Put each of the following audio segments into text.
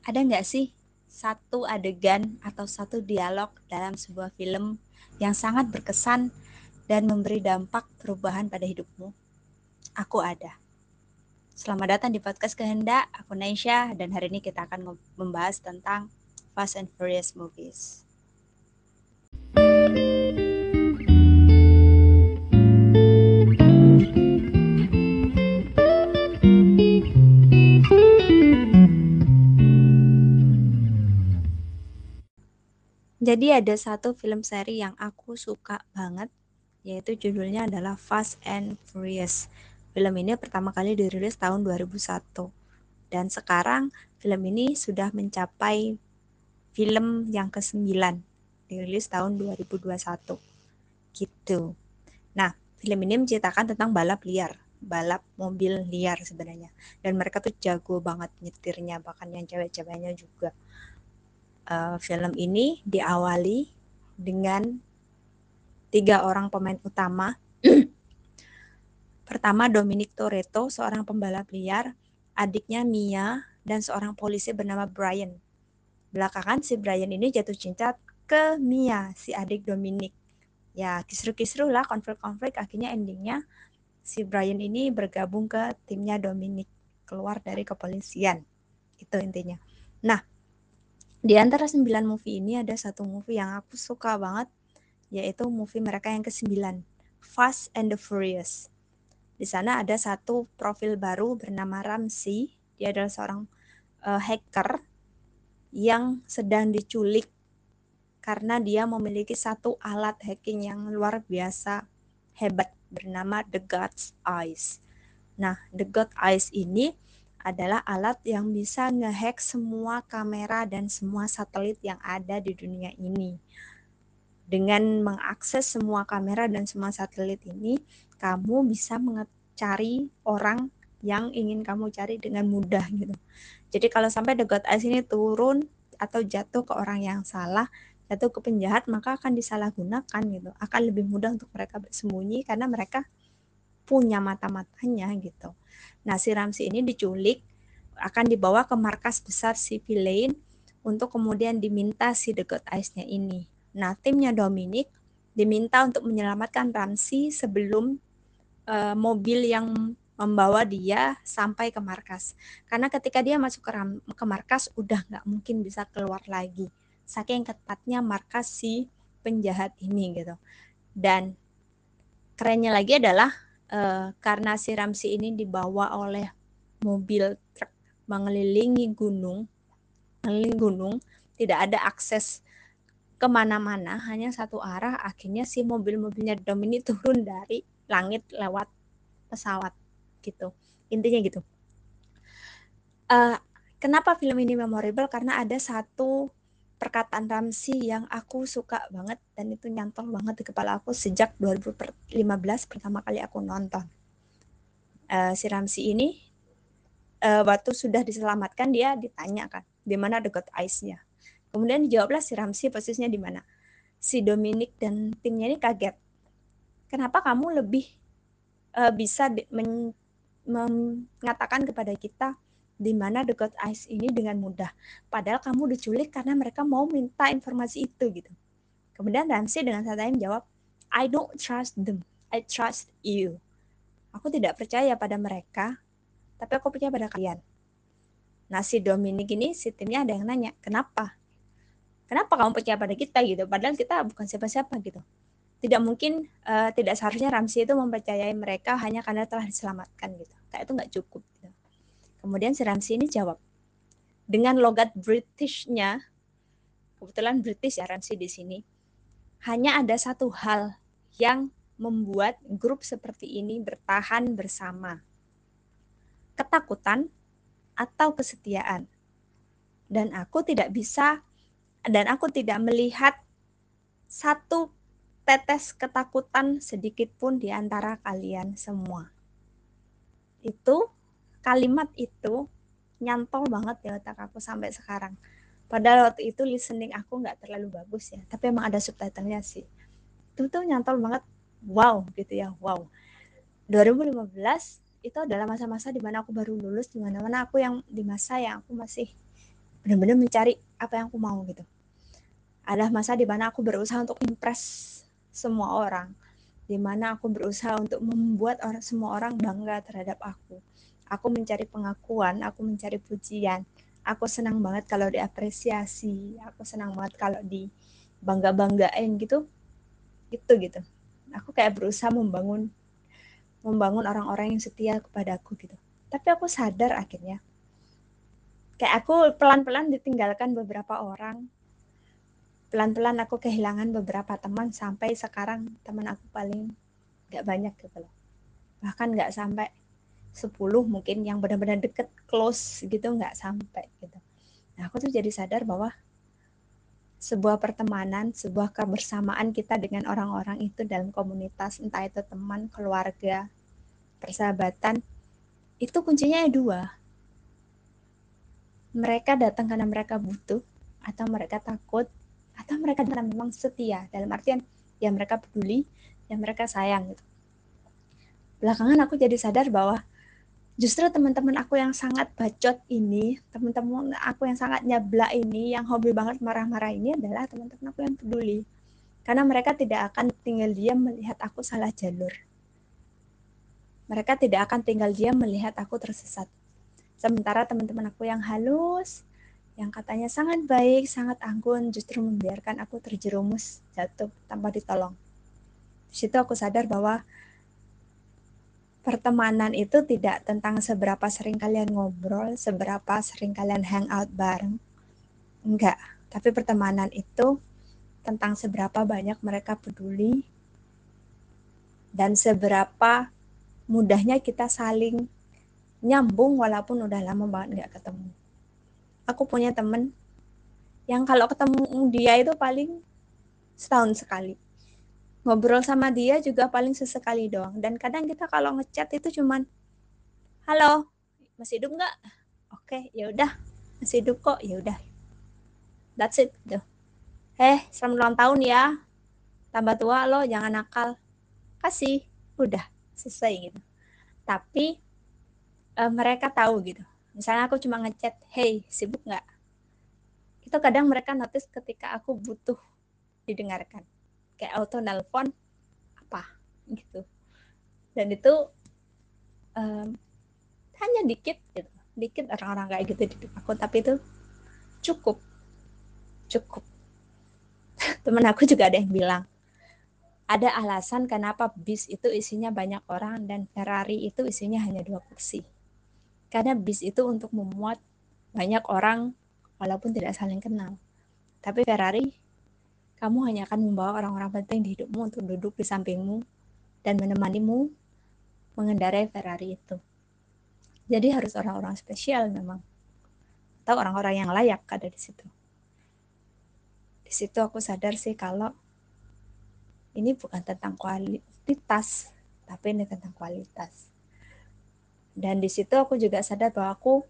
Ada nggak sih satu adegan atau satu dialog dalam sebuah film yang sangat berkesan dan memberi dampak perubahan pada hidupmu? Aku ada. Selamat datang di podcast Kehendak, aku Naisha dan hari ini kita akan membahas tentang Fast and Furious movies. Jadi ada satu film seri yang aku suka banget, yaitu judulnya adalah Fast and Furious. Film ini pertama kali dirilis tahun 2001. Dan sekarang film ini sudah mencapai film yang ke-9, dirilis tahun 2021. Gitu. Nah, film ini menceritakan tentang balap liar, balap mobil liar sebenarnya. Dan mereka tuh jago banget nyetirnya, bahkan yang cewek-ceweknya juga uh, film ini diawali dengan tiga orang pemain utama. Pertama Dominic Toretto, seorang pembalap liar, adiknya Mia, dan seorang polisi bernama Brian. Belakangan si Brian ini jatuh cinta ke Mia, si adik Dominic. Ya, kisru-kisru lah, konflik-konflik, akhirnya endingnya si Brian ini bergabung ke timnya Dominic, keluar dari kepolisian. Itu intinya. Nah, di antara sembilan movie ini ada satu movie yang aku suka banget, yaitu movie mereka yang ke-9, Fast and the Furious. Di sana ada satu profil baru bernama Ramsey. Dia adalah seorang uh, hacker yang sedang diculik karena dia memiliki satu alat hacking yang luar biasa hebat bernama The God's Eyes. Nah, The God Eyes ini adalah alat yang bisa ngehack semua kamera dan semua satelit yang ada di dunia ini. Dengan mengakses semua kamera dan semua satelit ini, kamu bisa mencari orang yang ingin kamu cari dengan mudah gitu. Jadi kalau sampai The God Eyes ini turun atau jatuh ke orang yang salah, jatuh ke penjahat, maka akan disalahgunakan gitu. Akan lebih mudah untuk mereka bersembunyi karena mereka punya mata-matanya gitu. Nah, si Ramsi ini diculik akan dibawa ke markas besar si Villain untuk kemudian diminta si The God Eyes-nya ini. Nah, timnya Dominic diminta untuk menyelamatkan Ramsi sebelum uh, mobil yang membawa dia sampai ke markas. Karena ketika dia masuk ke, ke markas udah nggak mungkin bisa keluar lagi. Saking ketatnya markas si penjahat ini gitu. Dan kerennya lagi adalah uh, karena si Ramsi ini dibawa oleh mobil truk mengelilingi gunung, mengelilingi gunung, tidak ada akses ke mana-mana, hanya satu arah. Akhirnya si mobil-mobilnya Dom ini turun dari langit lewat pesawat, gitu. Intinya gitu. Uh, kenapa film ini memorable? Karena ada satu perkataan Ramsi yang aku suka banget dan itu nyantol banget di kepala aku sejak 2015 pertama kali aku nonton. Uh, si Ramsi ini uh, waktu sudah diselamatkan dia ditanya kan di mana the God Eyes-nya. Kemudian dijawablah si Ramsi posisinya di mana. Si Dominic dan timnya ini kaget. Kenapa kamu lebih uh, bisa men mengatakan kepada kita di mana The God Eyes ini dengan mudah. Padahal kamu diculik karena mereka mau minta informasi itu gitu. Kemudian Ramsey dengan santai menjawab, I don't trust them, I trust you. Aku tidak percaya pada mereka, tapi aku percaya pada kalian. Nah si Dominic ini, si timnya ada yang nanya, kenapa? Kenapa kamu percaya pada kita gitu? Padahal kita bukan siapa-siapa gitu. Tidak mungkin, uh, tidak seharusnya Ramsey itu mempercayai mereka hanya karena telah diselamatkan gitu. Kayak itu nggak cukup. Kemudian si Ramsey ini jawab dengan logat Britishnya, kebetulan British ya Ramsey di sini, hanya ada satu hal yang membuat grup seperti ini bertahan bersama. Ketakutan atau kesetiaan. Dan aku tidak bisa dan aku tidak melihat satu tetes ketakutan sedikit pun di antara kalian semua. Itu kalimat itu nyantol banget di otak aku sampai sekarang. Padahal waktu itu listening aku nggak terlalu bagus ya, tapi emang ada subtitlenya sih. Itu tuh nyantol banget, wow gitu ya, wow. 2015 itu adalah masa-masa di mana aku baru lulus, di mana-mana aku yang di masa yang aku masih benar-benar mencari apa yang aku mau gitu ada masa di mana aku berusaha untuk impress semua orang di mana aku berusaha untuk membuat orang semua orang bangga terhadap aku aku mencari pengakuan aku mencari pujian. Aku senang banget kalau diapresiasi aku senang banget kalau di bangga banggain gitu. Gitu gitu. Aku kayak berusaha membangun membangun orang-orang yang setia kepada aku gitu. Tapi aku sadar akhirnya. Kayak aku pelan-pelan ditinggalkan beberapa orang. Pelan-pelan aku kehilangan beberapa teman sampai sekarang teman aku paling gak banyak gitu loh. Bahkan gak sampai 10 mungkin yang benar-benar deket close gitu nggak sampai gitu. Nah aku tuh jadi sadar bahwa sebuah pertemanan, sebuah kebersamaan kita dengan orang-orang itu dalam komunitas, entah itu teman, keluarga, persahabatan, itu kuncinya dua. Mereka datang karena mereka butuh atau mereka takut atau mereka karena memang setia. Dalam artian ya mereka peduli ya mereka sayang gitu. Belakangan aku jadi sadar bahwa justru teman-teman aku yang sangat bacot ini teman-teman aku yang sangat nyabla ini yang hobi banget marah-marah ini adalah teman-teman aku yang peduli. Karena mereka tidak akan tinggal diam melihat aku salah jalur. Mereka tidak akan tinggal diam melihat aku tersesat. Sementara teman-teman aku yang halus, yang katanya sangat baik, sangat anggun, justru membiarkan aku terjerumus jatuh tanpa ditolong. Di situ aku sadar bahwa pertemanan itu tidak tentang seberapa sering kalian ngobrol, seberapa sering kalian hangout bareng. Enggak, tapi pertemanan itu tentang seberapa banyak mereka peduli dan seberapa mudahnya kita saling nyambung walaupun udah lama banget nggak ketemu. Aku punya temen yang kalau ketemu dia itu paling setahun sekali. Ngobrol sama dia juga paling sesekali doang. Dan kadang kita kalau ngechat itu cuman, halo, masih hidup nggak? Oke, ya udah, masih hidup kok, ya udah. That's it, tuh. Eh, selamat ulang tahun ya. Tambah tua lo, jangan nakal. Kasih, udah, selesai gitu. Tapi uh, mereka tahu gitu. Misalnya aku cuma ngechat, hey sibuk nggak? Itu kadang mereka notice ketika aku butuh didengarkan. Kayak auto nelpon apa gitu. Dan itu um, hanya dikit gitu. Dikit orang-orang kayak gitu di aku, tapi itu cukup. Cukup. Temen aku juga ada yang bilang, ada alasan kenapa bis itu isinya banyak orang dan Ferrari itu isinya hanya dua kursi. Karena bis itu untuk memuat banyak orang walaupun tidak saling kenal. Tapi Ferrari, kamu hanya akan membawa orang-orang penting di hidupmu untuk duduk di sampingmu dan menemanimu mengendarai Ferrari itu. Jadi harus orang-orang spesial memang. Atau orang-orang yang layak ada di situ. Di situ aku sadar sih kalau ini bukan tentang kualitas, tapi ini tentang kualitas dan di situ aku juga sadar bahwa aku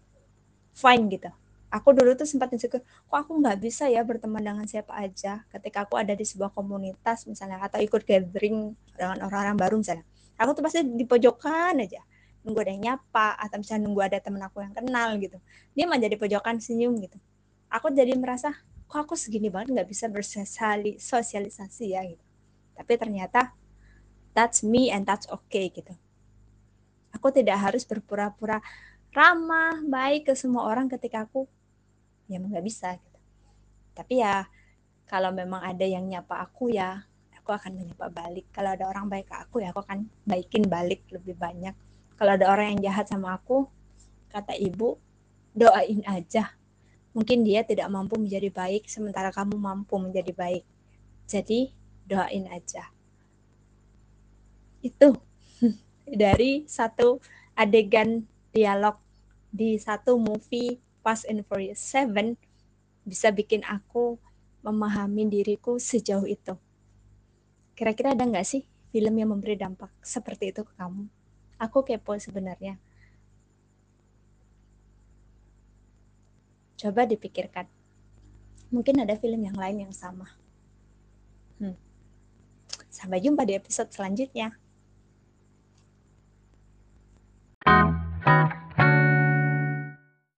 fine gitu aku dulu tuh sempat insecure kok aku nggak bisa ya berteman dengan siapa aja? Ketika aku ada di sebuah komunitas misalnya atau ikut gathering dengan orang-orang baru misalnya aku tuh pasti di pojokan aja. Nunggu ada yang nyapa atau misalnya nunggu ada temen aku yang kenal gitu. Dia mah jadi pojokan senyum gitu. Aku jadi merasa kok aku segini banget nggak bisa bersosialisasi ya? Gitu. Tapi ternyata that's me and that's okay gitu. Aku tidak harus berpura-pura ramah, baik ke semua orang ketika aku ya nggak bisa gitu. Tapi ya kalau memang ada yang nyapa aku ya aku akan menyapa balik. Kalau ada orang baik ke aku ya aku akan baikin balik lebih banyak. Kalau ada orang yang jahat sama aku, kata ibu, doain aja. Mungkin dia tidak mampu menjadi baik sementara kamu mampu menjadi baik. Jadi doain aja. Itu dari satu adegan dialog di satu movie Fast and Furious 7 bisa bikin aku memahami diriku sejauh itu. Kira-kira ada nggak sih film yang memberi dampak seperti itu ke kamu? Aku kepo sebenarnya. Coba dipikirkan. Mungkin ada film yang lain yang sama. Hmm. Sampai jumpa di episode selanjutnya.